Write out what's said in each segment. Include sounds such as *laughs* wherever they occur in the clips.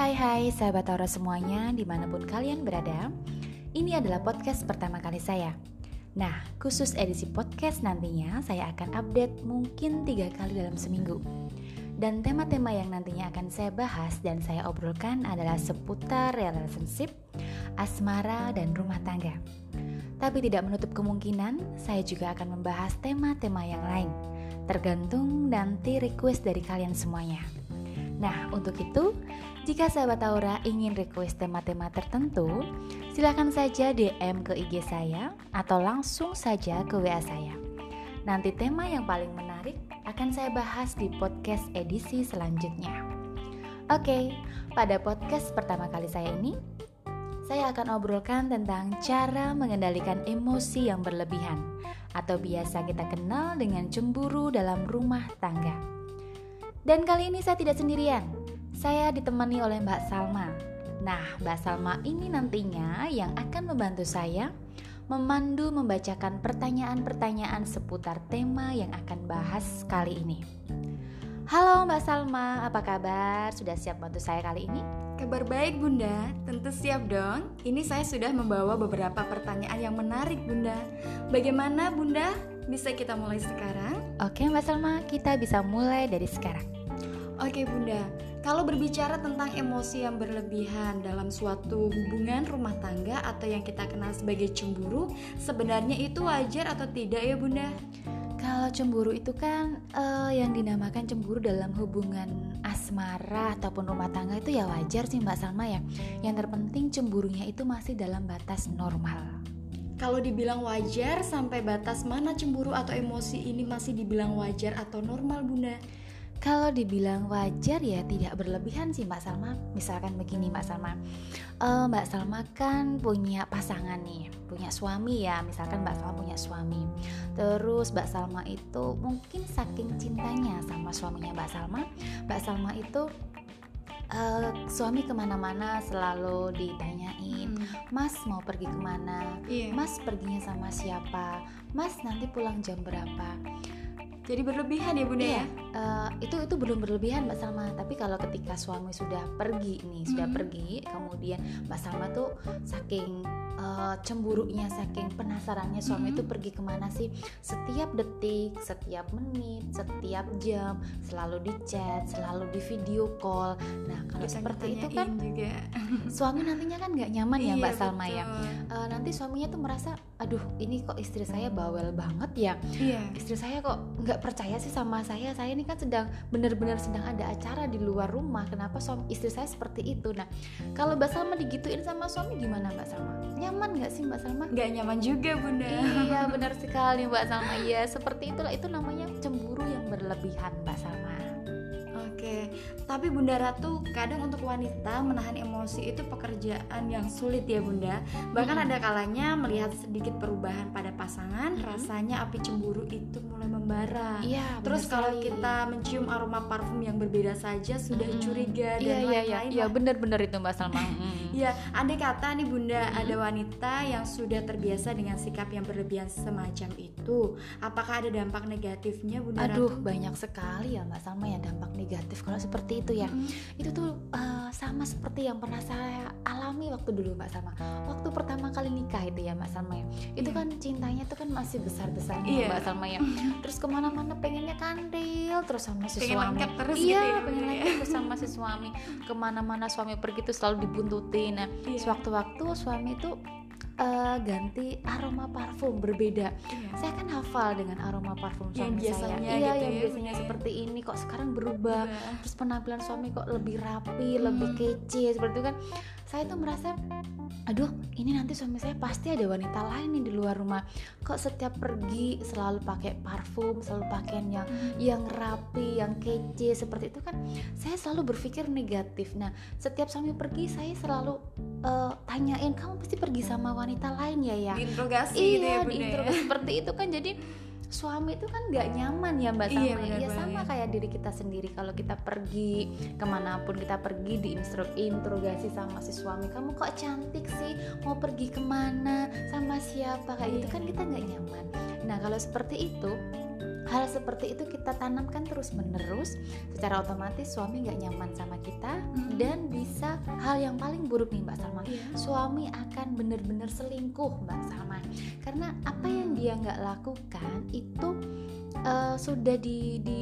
hai hai sahabat Taura semuanya di mana pun kalian berada. Ini adalah podcast pertama kali saya. Nah khusus edisi podcast nantinya saya akan update mungkin tiga kali dalam seminggu. Dan tema-tema yang nantinya akan saya bahas dan saya obrolkan adalah seputar relationship, asmara, dan rumah tangga. Tapi tidak menutup kemungkinan saya juga akan membahas tema-tema yang lain Tergantung nanti request dari kalian semuanya Nah, untuk itu, jika sahabat Aura ingin request tema-tema tertentu, silahkan saja DM ke IG saya atau langsung saja ke WA saya. Nanti tema yang paling menarik akan saya bahas di podcast edisi selanjutnya. Oke, pada podcast pertama kali saya ini, saya akan obrolkan tentang cara mengendalikan emosi yang berlebihan atau biasa kita kenal dengan cemburu dalam rumah tangga. Dan kali ini saya tidak sendirian. Saya ditemani oleh Mbak Salma. Nah, Mbak Salma ini nantinya yang akan membantu saya memandu membacakan pertanyaan-pertanyaan seputar tema yang akan bahas kali ini. Halo Mbak Salma, apa kabar? Sudah siap bantu saya kali ini? Kabar baik Bunda, tentu siap dong. Ini saya sudah membawa beberapa pertanyaan yang menarik Bunda. Bagaimana Bunda? Bisa kita mulai sekarang? Oke Mbak Salma, kita bisa mulai dari sekarang. Oke Bunda, kalau berbicara tentang emosi yang berlebihan dalam suatu hubungan rumah tangga atau yang kita kenal sebagai cemburu, sebenarnya itu wajar atau tidak ya Bunda? Kalau cemburu itu kan uh, yang dinamakan cemburu dalam hubungan asmara ataupun rumah tangga itu ya wajar sih Mbak Salma ya. Yang terpenting cemburunya itu masih dalam batas normal. Kalau dibilang wajar, sampai batas mana cemburu atau emosi ini masih dibilang wajar atau normal, Bunda? Kalau dibilang wajar ya tidak berlebihan sih Mbak Salma. Misalkan begini Mbak Salma, uh, Mbak Salma kan punya pasangan nih, punya suami ya. Misalkan Mbak Salma punya suami, terus Mbak Salma itu mungkin saking cintanya sama suaminya Mbak Salma, Mbak Salma itu uh, suami ke mana-mana selalu ditanyain, hmm. Mas mau pergi ke mana, yeah. Mas perginya sama siapa, Mas nanti pulang jam berapa. Jadi berlebihan ya bunda iya, ya? Uh, itu itu belum berlebihan Mbak Salma. Tapi kalau ketika suami sudah pergi nih, sudah hmm. pergi, kemudian Mbak Salma tuh saking uh, cemburunya saking penasarannya suami itu mm -hmm. pergi ke mana sih? Setiap detik setiap menit setiap jam selalu di chat selalu di video call. Nah kalau Kita seperti itu kan juga. *laughs* suami nantinya kan nggak nyaman ya mbak iya, Salma ya. uh, nanti suaminya tuh merasa aduh ini kok istri saya bawel banget ya? Iya. istri saya kok nggak percaya sih sama saya? Saya ini kan sedang benar-benar sedang ada acara di luar rumah. Kenapa suami istri saya seperti itu? Nah kalau mbak Salma digituin sama suami gimana mbak Salma nyaman nggak sih Mbak Salma? Nggak nyaman juga Bunda. Iya *laughs* benar sekali Mbak Salma. Iya seperti itulah itu namanya cemburu yang berlebihan Mbak Salma. Oke, tapi Bunda Ratu kadang untuk wanita menahan emosi itu pekerjaan yang sulit ya Bunda. Bahkan hmm. ada kalanya melihat sedikit perubahan pada pasangan, hmm. rasanya api cemburu itu mulai membara. Iya. Terus kalau kita mencium aroma parfum yang berbeda saja sudah hmm. curiga dan iya, lain-lain. Iya iya iya, benar-benar itu Mbak Salma. *laughs* Iya, andai kata nih Bunda hmm. ada wanita yang sudah terbiasa dengan sikap yang berlebihan semacam itu, apakah ada dampak negatifnya Bunda Aduh, Ratu? banyak sekali ya Mbak Salma ya dampak negatif kalau seperti itu ya hmm. itu tuh uh, sama seperti yang pernah saya alami waktu dulu mbak Salma waktu pertama kali nikah itu ya mbak Salma ya itu yeah. kan cintanya tuh kan masih besar besarnya yeah. mbak Salma ya terus ke mana-mana pengennya kandil terus sama si Pengen suami terus iya gitu ya, pengen lengkap terus sama si suami ke mana-mana suami pergi tuh selalu dibuntutin nah yeah. sewaktu-waktu suami itu uh, ganti aroma parfum berbeda. Iya. Saya kan hafal dengan aroma parfum suami yang biasanya saya. Iya, gitu yang ya, biasanya ya. seperti ini kok sekarang berubah. Iya. Terus penampilan suami kok lebih rapi, hmm. lebih kece seperti itu kan. Saya tuh merasa aduh ini nanti suami saya pasti ada wanita lain nih di luar rumah kok setiap pergi selalu pakai parfum selalu pakaian yang hmm. yang rapi yang kece seperti itu kan saya selalu berpikir negatif nah setiap suami pergi saya selalu uh, tanyain kamu pasti pergi sama wanita lain ya ya diinterogasi iya gitu ya, diinterogasi ya? seperti itu kan jadi suami itu kan nggak nyaman ya mbak sama iya, ya sama kayak diri kita sendiri. Kalau kita pergi ke mana pun kita pergi di interogasi sama si suami kamu kok cantik sih? Mau pergi ke mana? Sama siapa? Kayak gitu kan kita nggak nyaman. Nah kalau seperti itu hal seperti itu kita tanamkan terus menerus secara otomatis suami nggak nyaman sama kita Mhm. dan bisa hal yang paling buruk nih mbak Salma. Iya. suami akan bener-bener selingkuh mbak Salma. Karena apa yang dia nggak lakukan itu eh, sudah di, di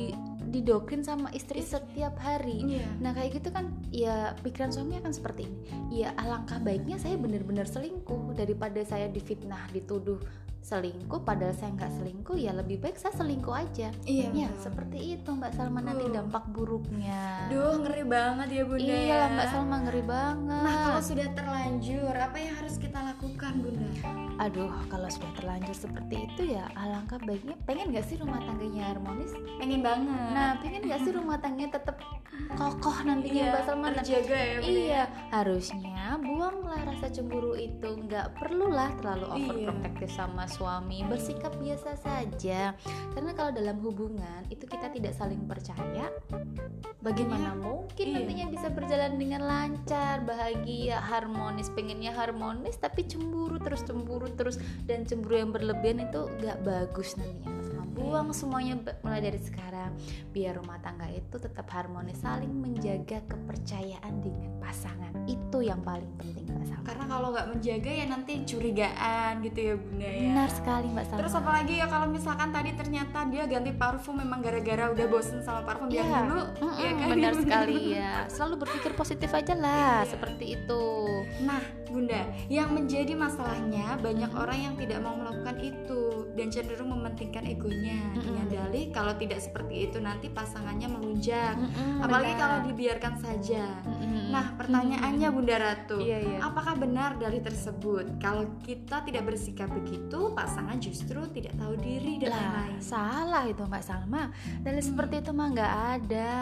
didoktrin sama istri. setiap hari. Iya. Nah kayak gitu kan ya pikiran suami akan seperti ini. Ya alangkah baiknya saya benar-benar selingkuh Daripada saya difitnah, dituduh selingkuh Padahal saya nggak selingkuh ya lebih baik saya selingkuh aja Iya. Ya betul. seperti itu Mbak Salma nanti dampak buruknya Duh ngeri banget ya bunda Iya ya. Mbak Salma ngeri banget Nah kalau sudah terlanjur apa yang harus kita lakukan bunda? Aduh kalau sudah terlanjur seperti itu ya alangkah baiknya Pengen gak sih rumah tangganya harmonis? Pengen banget. Nah pengen gak sih *laughs* rumah tangganya tetap kokoh nantinya iya, Mbak Salma terjaga ya bunda. Iya, harusnya buanglah rasa cemburu itu. Nggak perlulah terlalu Iya. overprotective sama suami. Bersikap biasa saja. Karena kalau dalam hubungan itu kita tidak saling percaya, bagaimana mungkin iya. nantinya bisa berjalan dengan lancar, bahagia, harmonis. Pengennya harmonis tapi cemburu terus cemburu terus dan cemburu yang berlebihan itu nggak bagus nantinya. Buang semuanya be- mulai dari sekarang biar rumah tangga itu tetap harmonis saling menjaga kepercayaan dengan pasangan itu yang paling penting mbak Salma Karena kalau nggak menjaga ya nanti curigaan gitu ya bunda ya. benar sekali mbak Salma Terus apalagi ya kalau misalkan tadi ternyata dia ganti parfum memang gara-gara udah bosen sama parfum yang Iya. dulu, Mm-mm, ya kan? benar *laughs* sekali ya selalu berpikir positif aja lah Iya. seperti itu Nah, Bunda, yang menjadi masalahnya banyak orang yang tidak mau melakukan itu dan cenderung mementingkan egonya Mm-mm. dengan dalih kalau tidak seperti itu nanti pasangannya melunjak. Mm-mm, Apalagi benar. kalau dibiarkan saja. Mm-mm. Nah, pertanyaannya Bunda Ratu, Iya, iya. apakah benar dalih tersebut? Kalau kita tidak bersikap begitu, pasangan justru tidak tahu diri dan lah lain-lain. salah itu mbak Salma dalil Hmm. seperti itu mah nggak ada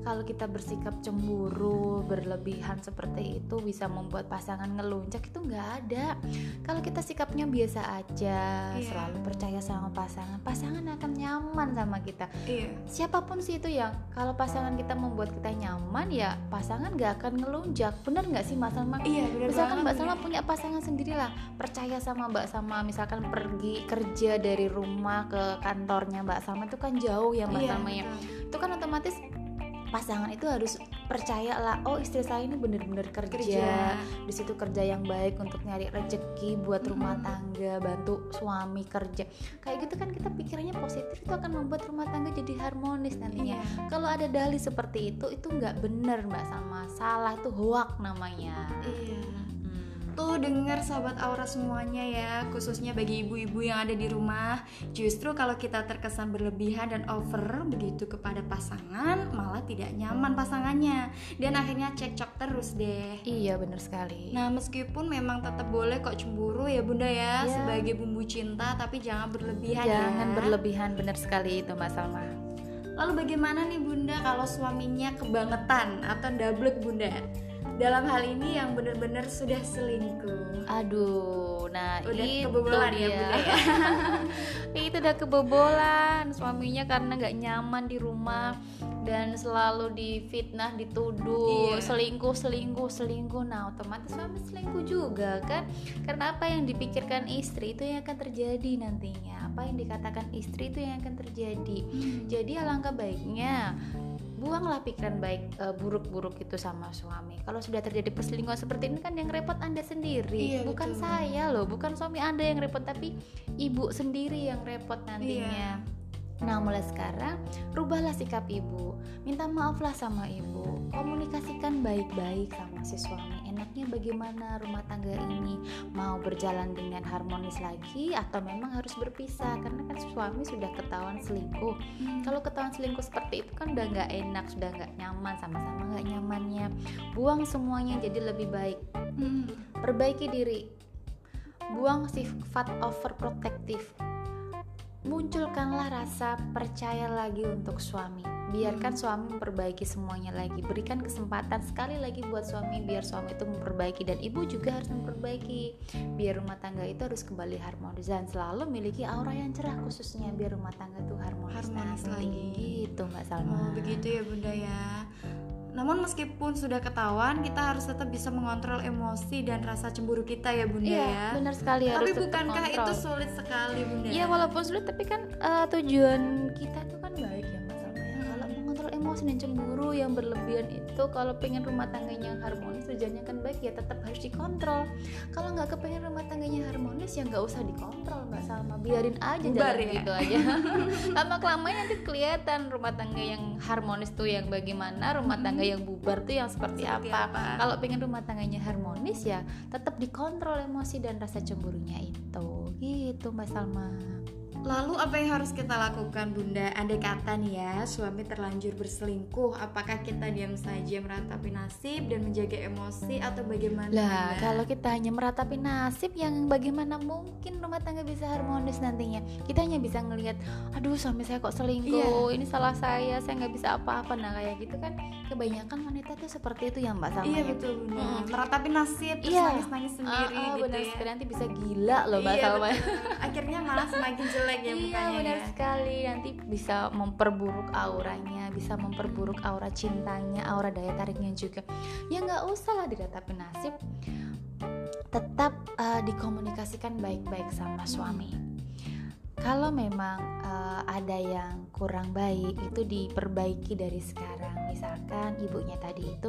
kalau kita bersikap cemburu berlebihan seperti itu bisa membuat pasangan ngelunjak itu nggak ada kalau kita sikapnya biasa aja Iya. selalu percaya sama pasangan pasangan akan nyaman sama kita Iya. siapa pun sih itu ya kalau pasangan kita membuat kita nyaman ya pasangan nggak akan ngelunjak. Bener nggak sih mbak Salma? Iya, benar misalkan banget, Mbak. Salma punya pasangan sendiri lah percaya sama Mbak Salma. Misalkan pergi kerja dari rumah ke kantornya Mbak Salma itu kan jauh ya Mbak Iya, Salma ya. itu kan otomatis pasangan itu harus percaya lah oh istri saya ini bener-bener kerja, Kerja. di situ kerja yang baik untuk nyari rezeki buat rumah Mm-mm. tangga bantu suami kerja kayak gitu kan kita pikirannya positif itu akan membuat rumah tangga jadi harmonis nantinya Iya. kalau ada dalih seperti itu itu nggak bener mbak Salma salah itu hoak namanya Iya. Tuh denger sahabat aura semuanya ya Khususnya bagi ibu-ibu yang ada di rumah Justru kalau kita terkesan berlebihan dan over Begitu kepada pasangan Malah tidak nyaman pasangannya Dan akhirnya cekcok terus deh Iya bener sekali. Nah meskipun memang tetap boleh kok cemburu ya bunda ya Iya. Sebagai bumbu cinta Tapi jangan berlebihan Jangan ya berlebihan bener sekali itu Mbak Salma. Lalu bagaimana nih bunda kalau suaminya kebangetan Atau double bunda dalam hal ini yang benar-benar sudah selingkuh Aduh, nah Udah itu kebobolan ya, dia. Bunda ya? *laughs* itu udah kebobolan. Suaminya karena nggak nyaman di rumah dan selalu difitnah, dituduh Iya. selingkuh, selingkuh, selingkuh. Nah, otomatis suami selingkuh juga kan? Karena apa yang dipikirkan istri itu yang akan terjadi nantinya. Apa yang dikatakan istri itu yang akan terjadi. Jadi alangkah baiknya buanglah pikiran baik eh, buruk-buruk itu sama suami. Kalau sudah terjadi perselingkuhan seperti ini kan yang repot Anda sendiri, Iya, bukan betul. saya loh, bukan suami Anda yang repot tapi ibu sendiri yang repot nantinya. Nah, mulai sekarang rubahlah sikap ibu. Minta maaflah sama ibu. Komunikasikan baik-baik sama si suami. Enaknya bagaimana rumah tangga ini mau berjalan dengan harmonis lagi atau memang harus berpisah? Karena kan suami sudah ketahuan selingkuh. Hmm. kalau ketahuan selingkuh seperti itu kan udah nggak enak sudah nggak nyaman sama-sama nggak nyamannya. Buang semuanya jadi lebih baik. Hmm. perbaiki diri. Buang sifat overprotective munculkanlah rasa percaya lagi untuk suami. Biarkan suami memperbaiki semuanya lagi. Berikan kesempatan sekali lagi buat suami biar suami itu memperbaiki dan ibu juga harus memperbaiki. Biar rumah tangga itu harus kembali harmonis dan selalu memiliki aura yang cerah khususnya biar rumah tangga itu harmonis, Harmonis lagi. gitu mbak Salma. Oh begitu ya bunda ya namun meskipun sudah ketahuan kita harus tetap bisa mengontrol emosi dan rasa cemburu kita ya bunda iya ya benar sekali tapi harus tetap bukankah kontrol. itu sulit sekali bunda Iya walaupun sulit tapi kan eh, tujuan kita itu emosi dan cemburu yang berlebihan itu kalau pengen rumah tangganya harmonis tujuannya kan baik ya tetap harus dikontrol. Kalau nggak kepengen rumah tangganya harmonis ya nggak usah dikontrol Mbak Salma biarin aja jalan ya? gitu aja. *laughs* Lama kelamaan nanti kelihatan rumah tangga yang harmonis tuh yang bagaimana, rumah tangga yang bubar tuh yang seperti, Seperti apa. apa? Kalau pengen rumah tangganya harmonis ya tetap dikontrol emosi dan rasa cemburunya itu. Gitu Mbak Salma. Lalu apa yang harus kita lakukan bunda? Andai kata nih ya suami terlanjur berselingkuh, apakah kita diam saja meratapi nasib dan menjaga emosi atau bagaimana? Lah, kalau kita hanya meratapi nasib yang bagaimana mungkin rumah tangga bisa harmonis nantinya? Kita hanya bisa ngelihat, aduh suami saya kok selingkuh, ini salah saya, saya nggak bisa apa-apa. Nah kayak gitu kan, kebanyakan wanita tuh seperti itu ya Mbak Salma. iya ya? betul bunda, Mm. meratapi nasib terus Iya. nangis-nangis sendiri ah, gitu benar ya. sekali nanti bisa gila loh Mbak Iya, Salma. *laughs* Akhirnya malah semakin jelek ya Iya mukanya benar ya. sekali nanti bisa memperburuk auranya, bisa memperburuk aura cintanya, aura daya tariknya juga. Ya nggak usah lah diratapi nasib, tetap eh, dikomunikasikan baik-baik sama suami. Kalau memang eh, ada yang kurang baik itu diperbaiki dari sekarang. Misalkan ibunya tadi itu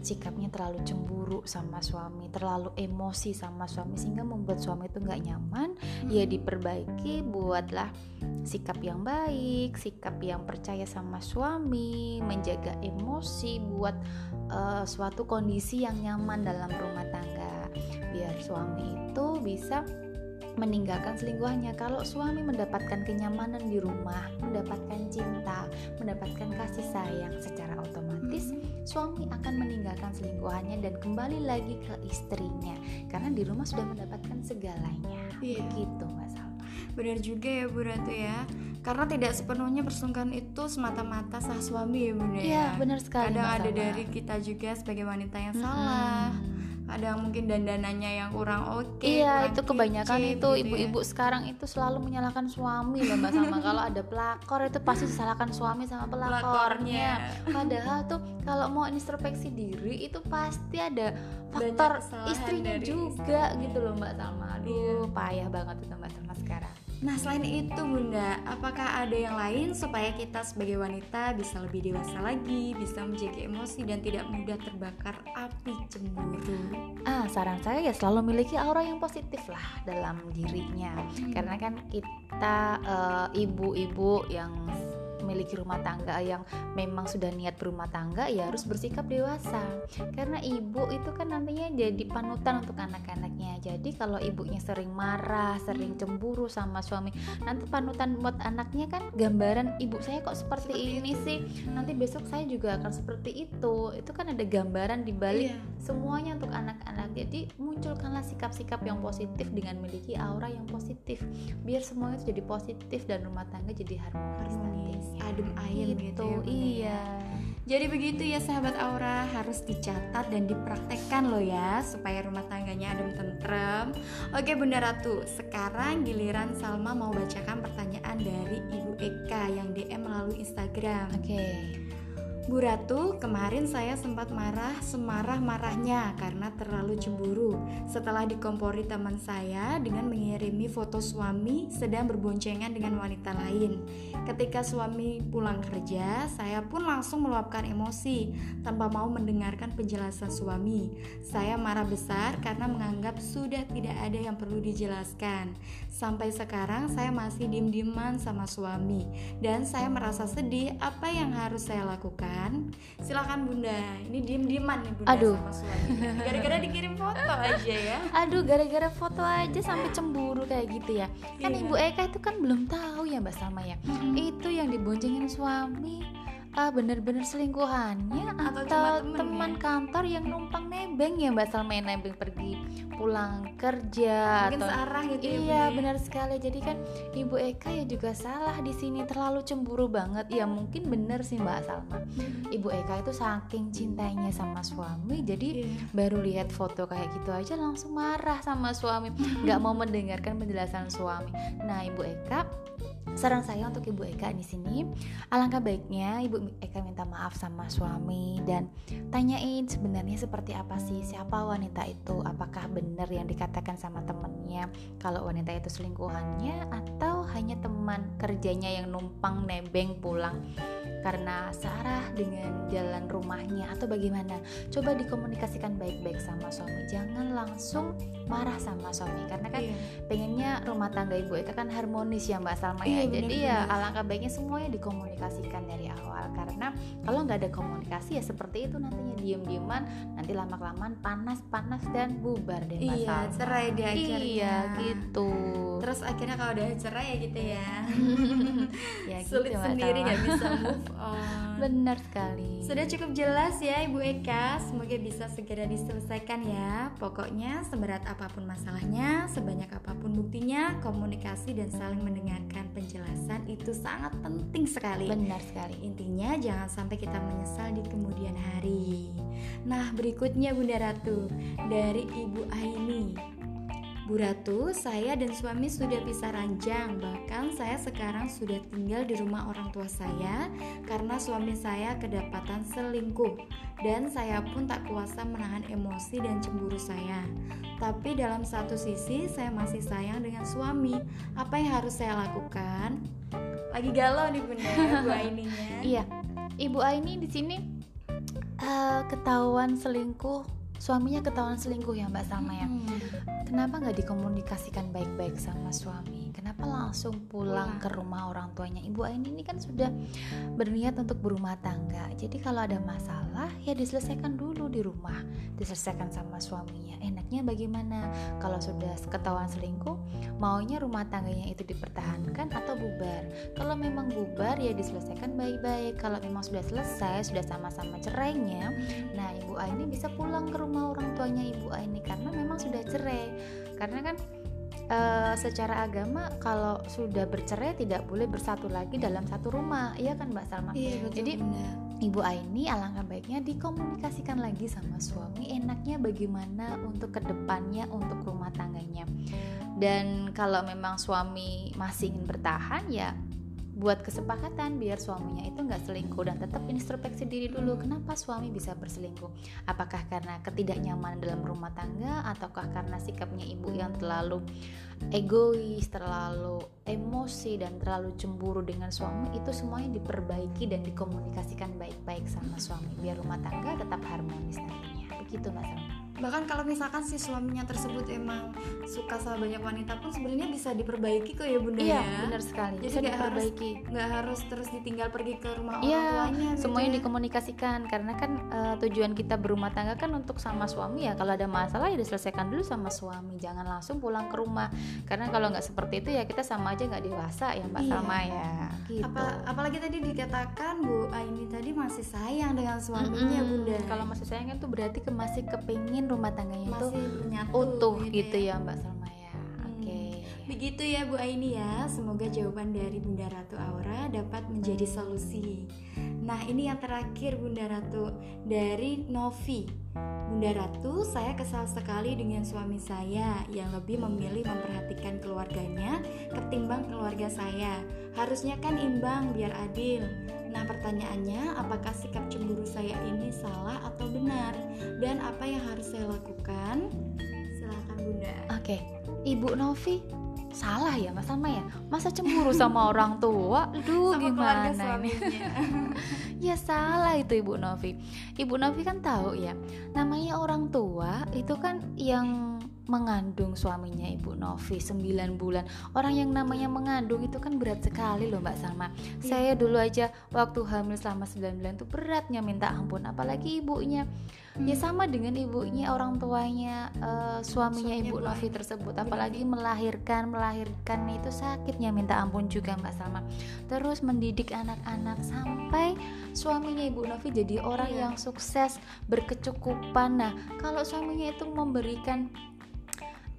sikapnya terlalu cemburu sama suami, terlalu emosi sama suami sehingga membuat suami itu nggak nyaman ya diperbaiki buatlah sikap yang baik, sikap yang percaya sama suami, menjaga emosi buat eh, suatu kondisi yang nyaman dalam rumah tangga. Biar suami itu bisa meninggalkan selingkuhannya kalau suami mendapatkan kenyamanan di rumah, mendapatkan cinta, mendapatkan kasih sayang secara otomatis suami akan meninggalkan selingkuhannya dan kembali lagi ke istrinya karena di rumah sudah mendapatkan segalanya. Iya. Begitu Mbak Salma. Benar juga ya Bu Ratu ya. Karena tidak sepenuhnya perselingkuhan itu semata-mata sah suami ya Bunda Iya, ya. benar sekali. Kadang ada dari kita juga sebagai wanita yang Mm-mm. salah. Kadang mungkin dandanannya yang kurang oke. Iya, kurang itu kebanyakan itu gitu ya. ibu-ibu sekarang itu selalu menyalahkan suami loh Mbak Salma. *laughs* Kalau ada pelakor itu pasti disalahkan suami sama pelakornya. Padahal tuh kalau mau introspeksi diri itu pasti ada faktor istrinya juga gitu loh Mbak Salma. Aduh, Iya. payah banget itu Mbak Salma sekarang. Nah, selain itu Bunda, apakah ada yang lain supaya kita sebagai wanita bisa lebih dewasa lagi, bisa menjaga emosi dan tidak mudah terbakar api cemburu? Ah, saran saya ya selalu miliki aura yang positif lah dalam dirinya. Karena kan kita eh, ibu-ibu yang memiliki rumah tangga yang memang sudah niat berumah tangga ya harus bersikap dewasa. Karena ibu itu kan nantinya jadi panutan untuk anak-anaknya. Jadi kalau ibunya sering marah, sering cemburu sama suami, nanti panutan buat anaknya kan gambaran ibu saya kok seperti, Seperti ini sih. Nanti besok saya juga akan seperti itu. Itu kan ada gambaran di balik Iya. semuanya untuk anak-anak jadi munculkanlah sikap-sikap yang positif dengan memiliki aura yang positif biar semuanya itu jadi positif dan rumah tangga jadi harmonis, Harmonis, nantinya adem ayem gitu, gitu, ya, ya. iya Jadi begitu ya sahabat Aura harus dicatat dan dipraktekkan loh ya supaya rumah tangganya adem tentrem. Oke Bunda Ratu, sekarang giliran Salma mau bacakan pertanyaan dari Ibu Eka yang DM melalui Instagram. oke Bu Ratu, kemarin saya sempat marah semarah-marahnya karena terlalu cemburu setelah dikompori teman saya dengan mengirimi foto suami sedang berboncengan dengan wanita lain. Ketika suami pulang kerja, saya pun langsung meluapkan emosi tanpa mau mendengarkan penjelasan suami. Saya marah besar karena menganggap sudah tidak ada yang perlu dijelaskan. Sampai sekarang saya masih diem-dieman sama suami dan saya merasa sedih apa yang harus saya lakukan silakan bunda. Ini diem dieman nih bunda Aduh. sama suaminya gara-gara dikirim foto aja ya. Aduh gara-gara foto aja sampai cemburu kayak gitu ya. Kan Iya. ibu Eka itu kan belum tahu ya mbak Salma ya. Itu yang diboncengin suami ah bener-bener selingkuhannya Atau atau, cuma temen teman ya? kantor yang numpang nebeng ya mbak Salma yang nebeng pergi pulang kerja mungkin atau searah gitu ya Iya ya. benar sekali. Jadi kan Ibu Eka ya juga salah di sini terlalu cemburu banget. Ya mungkin bener sih Mbak Salma. Ibu Eka itu saking cintanya sama suami, jadi Iya. baru lihat foto kayak gitu aja langsung marah sama suami, nggak mau *laughs* mendengarkan penjelasan suami. Nah Ibu Eka saran saya untuk Ibu Eka di sini, alangkah baiknya Ibu Eka minta maaf sama suami dan tanyain sebenarnya seperti apa sih siapa wanita itu, apakah benar yang dikatakan sama temennya kalau wanita itu selingkuhannya atau hanya teman kerjanya yang numpang nebeng pulang? Karena searah dengan jalan rumahnya atau bagaimana? Coba dikomunikasikan baik-baik sama suami jangan langsung marah sama suami. Karena kan iya. pengennya rumah tangga ibu Eka kan harmonis ya Mbak Salma ya iya, jadi ya alangkah baiknya semuanya dikomunikasikan dari awal. Karena kalau nggak ada komunikasi ya seperti itu nantinya diem-dieman nanti lama-kelamaan panas-panas dan bubar deh iya cerai deh akhirnya. iya gitu. Terus akhirnya kalau udah cerai ya gitu ya. *laughs* Ya sulit gitu, sendiri nggak bisa move on benar. Sekali. Sudah cukup jelas ya Ibu Eka. Semoga bisa segera diselesaikan ya. Pokoknya seberat apa pun masalahnya sebanyak apa pun buktinya komunikasi dan saling mendengarkan penjelasan itu sangat penting sekali. Benar sekali. Intinya jangan sampai kita menyesal di kemudian hari. Nah berikutnya Bunda Ratu dari Ibu Aini Bu Ratu, saya dan suami sudah pisah ranjang. Bahkan saya sekarang sudah tinggal di rumah orang tua saya karena suami saya kedapatan selingkuh dan saya pun tak kuasa menahan emosi dan cemburu saya. Tapi dalam satu sisi saya masih sayang dengan suami. Apa yang harus saya lakukan? Lagi galau nih bunda Bu *laughs* Aininya. iya, Ibu Aini di sini uh, ketahuan selingkuh, suaminya ketahuan selingkuh ya Mbak Salma ya. Hmm kenapa nggak dikomunikasikan baik-baik sama suami kenapa langsung pulang ke rumah orang tuanya? Ibu Aini ini kan sudah berniat untuk berumah tangga. Jadi kalau ada masalah ya diselesaikan dulu di rumah. Diselesaikan sama suaminya. Enaknya bagaimana? Kalau sudah ketahuan selingkuh maunya rumah tangganya itu dipertahankan atau bubar? Kalau memang bubar ya diselesaikan baik-baik. Kalau memang sudah selesai sudah sama-sama cerainya nah ibu Aini bisa pulang ke rumah orang tuanya ibu Aini. Karena memang sudah cerai. Karena kan e, secara agama kalau sudah bercerai tidak boleh bersatu lagi dalam satu rumah. Iya kan Mbak Salma? Iya, betul, jadi benar. Ibu Aini alangkah baiknya dikomunikasikan lagi sama suami. Enaknya bagaimana untuk ke depannya untuk rumah tangganya. Dan kalau memang suami masih ingin bertahan ya buat kesepakatan biar suaminya itu nggak selingkuh dan tetap introspeksi diri dulu kenapa suami bisa berselingkuh? Apakah karena ketidaknyamanan dalam rumah tangga ataukah karena sikapnya ibu yang terlalu egois terlalu emosi dan terlalu cemburu dengan suami? Itu semuanya diperbaiki dan dikomunikasikan baik-baik sama suami biar rumah tangga tetap harmonis nantinya. Begitu Salma bahkan kalau misalkan si suaminya tersebut emang suka sama banyak wanita pun sebenarnya bisa diperbaiki kok ya bunda iya, ya. benar sekali. Jadi nggak harus nggak harus terus ditinggal pergi ke rumah iya, orang tuanya semuanya gitu dikomunikasikan. Karena kan uh, tujuan kita berumah tangga kan untuk sama suami ya. Kalau ada masalah ya diselesaikan dulu sama suami. Jangan langsung pulang ke rumah. Karena kalau nggak seperti itu ya kita sama aja nggak dewasa ya mbak iya. sama ya. Gitu. Apa, apalagi tadi dikatakan Bu Aini tadi masih sayang dengan suaminya mm -hmm. bunda. Kalau masih sayang itu berarti ke masih kepingin rumah tangganya Masih itu menyatu, utuh gitu, gitu ya. ya Mbak Salma ya. Hmm. Oke. Okay. Begitu ya Bu Aini ya. Semoga jawaban dari Bunda Ratu Aura dapat menjadi solusi. Nah, ini yang terakhir Bunda Ratu dari Novi. Bunda Ratu, saya kesal sekali dengan suami saya yang lebih memilih memperhatikan keluarganya ketimbang keluarga saya. Harusnya kan imbang biar adil. Nah, pertanyaannya, apakah sikap cemburu saya ini salah atau benar? Dan apa yang harus saya lakukan? Silakan Bunda. Oke. Ibu Novi, salah ya Mas Salma ya? Masa cemburu sama orang tua? Aduh, sama gimana ini? *laughs* ya salah itu Ibu Novi. Ibu Novi kan tahu ya, namanya orang tua itu kan yang mengandung suaminya Ibu Novi 9 bulan. Orang yang namanya mengandung itu kan berat sekali loh Mbak Salma. Iya. Saya dulu aja waktu hamil selama 9 bulan itu beratnya minta ampun apalagi ibunya. Hmm. Ya sama dengan ibunya orang tuanya uh, suaminya Suaminya Ibu Novi tersebut apalagi melahirkan melahirkan itu sakitnya minta ampun juga Mbak Salma. Terus mendidik anak-anak sampai suaminya Ibu Novi jadi orang iya. yang sukses berkecukupan. Nah, kalau suaminya itu memberikan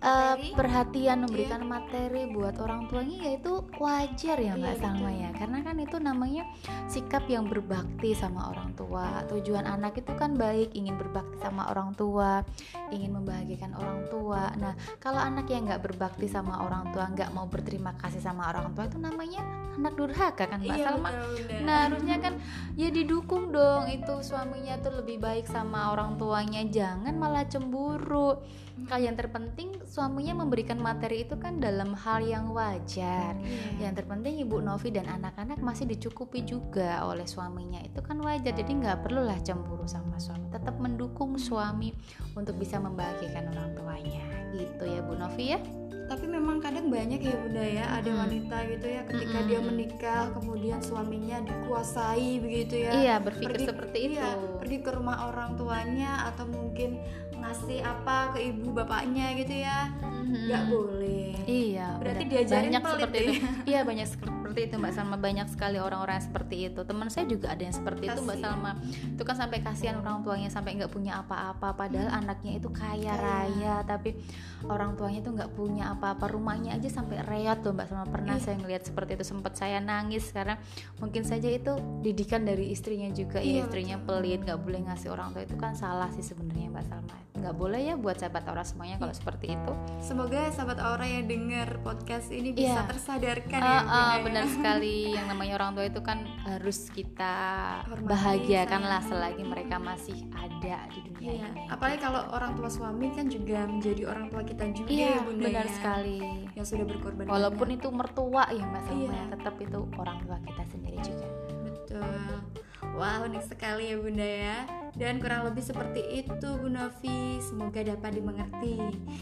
uh, perhatian memberikan materi buat orang tuanya ya itu wajar ya Mbak Iya, Salma betul. ya. Karena kan itu namanya sikap yang berbakti sama orang tua. Tujuan anak itu kan baik ingin berbakti sama orang tua ingin membahagiakan orang tua. Nah kalau anak yang nggak berbakti sama orang tua nggak mau berterima kasih sama orang tua itu namanya anak durhaka kan Mbak Iya Salma? betul. Nah harusnya kan ya didukung dong itu suaminya tuh lebih baik sama orang tuanya. Jangan malah cemburu. Kalau yang terpenting suaminya memberikan materi itu kan dalam hal yang wajar. Iya. Yang terpenting Ibu Novi dan anak-anak masih dicukupi juga oleh suaminya itu kan wajar. Jadi nggak perlulah cemburu sama suami. Tetap mendukung suami untuk bisa membahagiakan orang tuanya. Gitu ya Bu Novi ya. tapi memang kadang banyak ya bunda ya ada Mm. wanita gitu ya ketika Mm-mm. dia menikah kemudian suaminya dikuasai begitu ya Iya berpikir Pergi- seperti itu. iya, pergi ke rumah orang tuanya atau mungkin ngasih apa ke ibu bapaknya gitu ya Mhm. nggak boleh Iya, Berarti benar. diajarin banyak pelit seperti ya? itu. *laughs* Iya, banyak seperti itu Mbak Salma. Banyak sekali orang-orang yang seperti itu. Teman saya juga ada yang seperti itu Mbak. Salma. Itu kan sampai kasihan orang tuanya sampai nggak punya apa-apa, padahal anaknya itu kaya Kaya. raya, tapi orang tuanya itu nggak punya apa-apa. Rumahnya aja sampai reot loh Mbak Salma. Pernah Iya. saya ngelihat seperti itu, sempat saya nangis karena mungkin saja itu didikan dari istrinya juga. Iya, ya istrinya pelit, nggak boleh ngasih orang tua itu kan salah sih sebenarnya Mbak Salma. Nggak boleh ya buat sahabat orang semuanya kalau seperti itu. semoga sahabat aura yang dengar podcast ini bisa Iya. tersadarkan Ah, ya ya. benar *laughs* sekali yang namanya orang tua itu kan harus kita Hormati, bahagiakanlah selagi mereka masih ada di dunia Iya, ini apalagi kalau orang tua suami kan juga menjadi orang tua kita juga iya ya bunda benar ya. sekali yang sudah berkorban walaupun banyak. itu mertua ya Iya. ya, tetap itu orang tua kita sendiri juga Betul. Wah, unik sekali ya Bunda ya. Dan kurang lebih seperti itu Bu Novi. Semoga dapat dimengerti.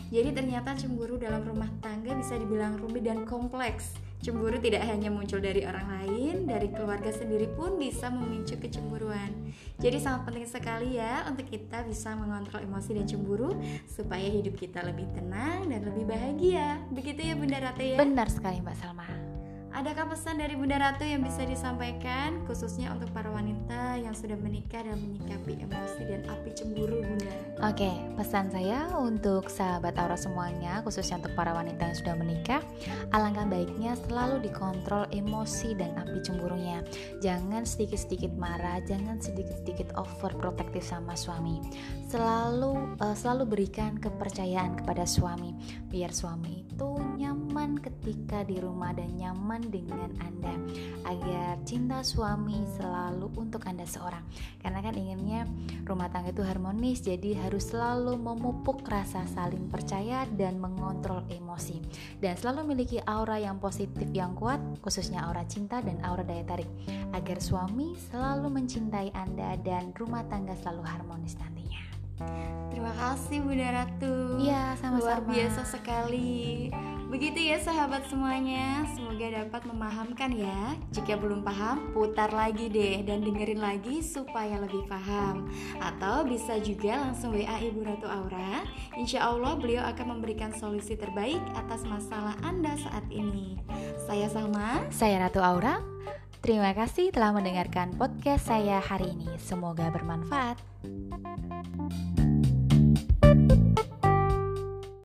Jadi ternyata cemburu dalam rumah tangga bisa dibilang rumit dan kompleks. Cemburu tidak hanya muncul dari orang lain, dari keluarga sendiri pun bisa memicu kecemburuan. Jadi sangat penting sekali ya untuk kita bisa mengontrol emosi dan cemburu supaya hidup kita lebih tenang dan lebih bahagia. Begitu ya Bunda Ratu ya. benar sekali mbak Salma Adakah pesan dari Bunda Ratu yang bisa disampaikan khususnya untuk para wanita yang sudah menikah dan menyikapi emosi dan api cemburu Bunda? Oke, pesan saya untuk sahabat Aura semuanya, khususnya untuk para wanita yang sudah menikah, alangkah baiknya selalu dikontrol emosi dan api cemburunya. Jangan sedikit-sedikit marah, jangan sedikit-sedikit overprotective sama suami. Selalu eh, selalu berikan kepercayaan kepada suami, biar suami itu nyaman ketika di rumah dan nyaman dengan Anda, agar cinta suami selalu untuk Anda seorang. Karena kan inginnya rumah tangga itu harmonis jadi harus selalu memupuk rasa saling percaya dan mengontrol emosi. Dan selalu memiliki aura yang positif yang kuat khususnya aura cinta dan aura daya tarik. Agar suami selalu mencintai Anda dan rumah tangga selalu harmonis nantinya Terima kasih Bunda Ratu. Iya Luar sama-sama biasa sekali. Begitu ya sahabat semuanya. Semoga dapat memahamkan ya. Jika belum paham, putar lagi deh dan dengerin lagi supaya lebih paham. Atau bisa juga langsung WA Ibu Ratu Aura. Insya Allah beliau akan memberikan solusi terbaik atas masalah Anda saat ini. Saya Salma. Saya Ratu Aura Terima kasih telah mendengarkan podcast saya hari ini. Semoga bermanfaat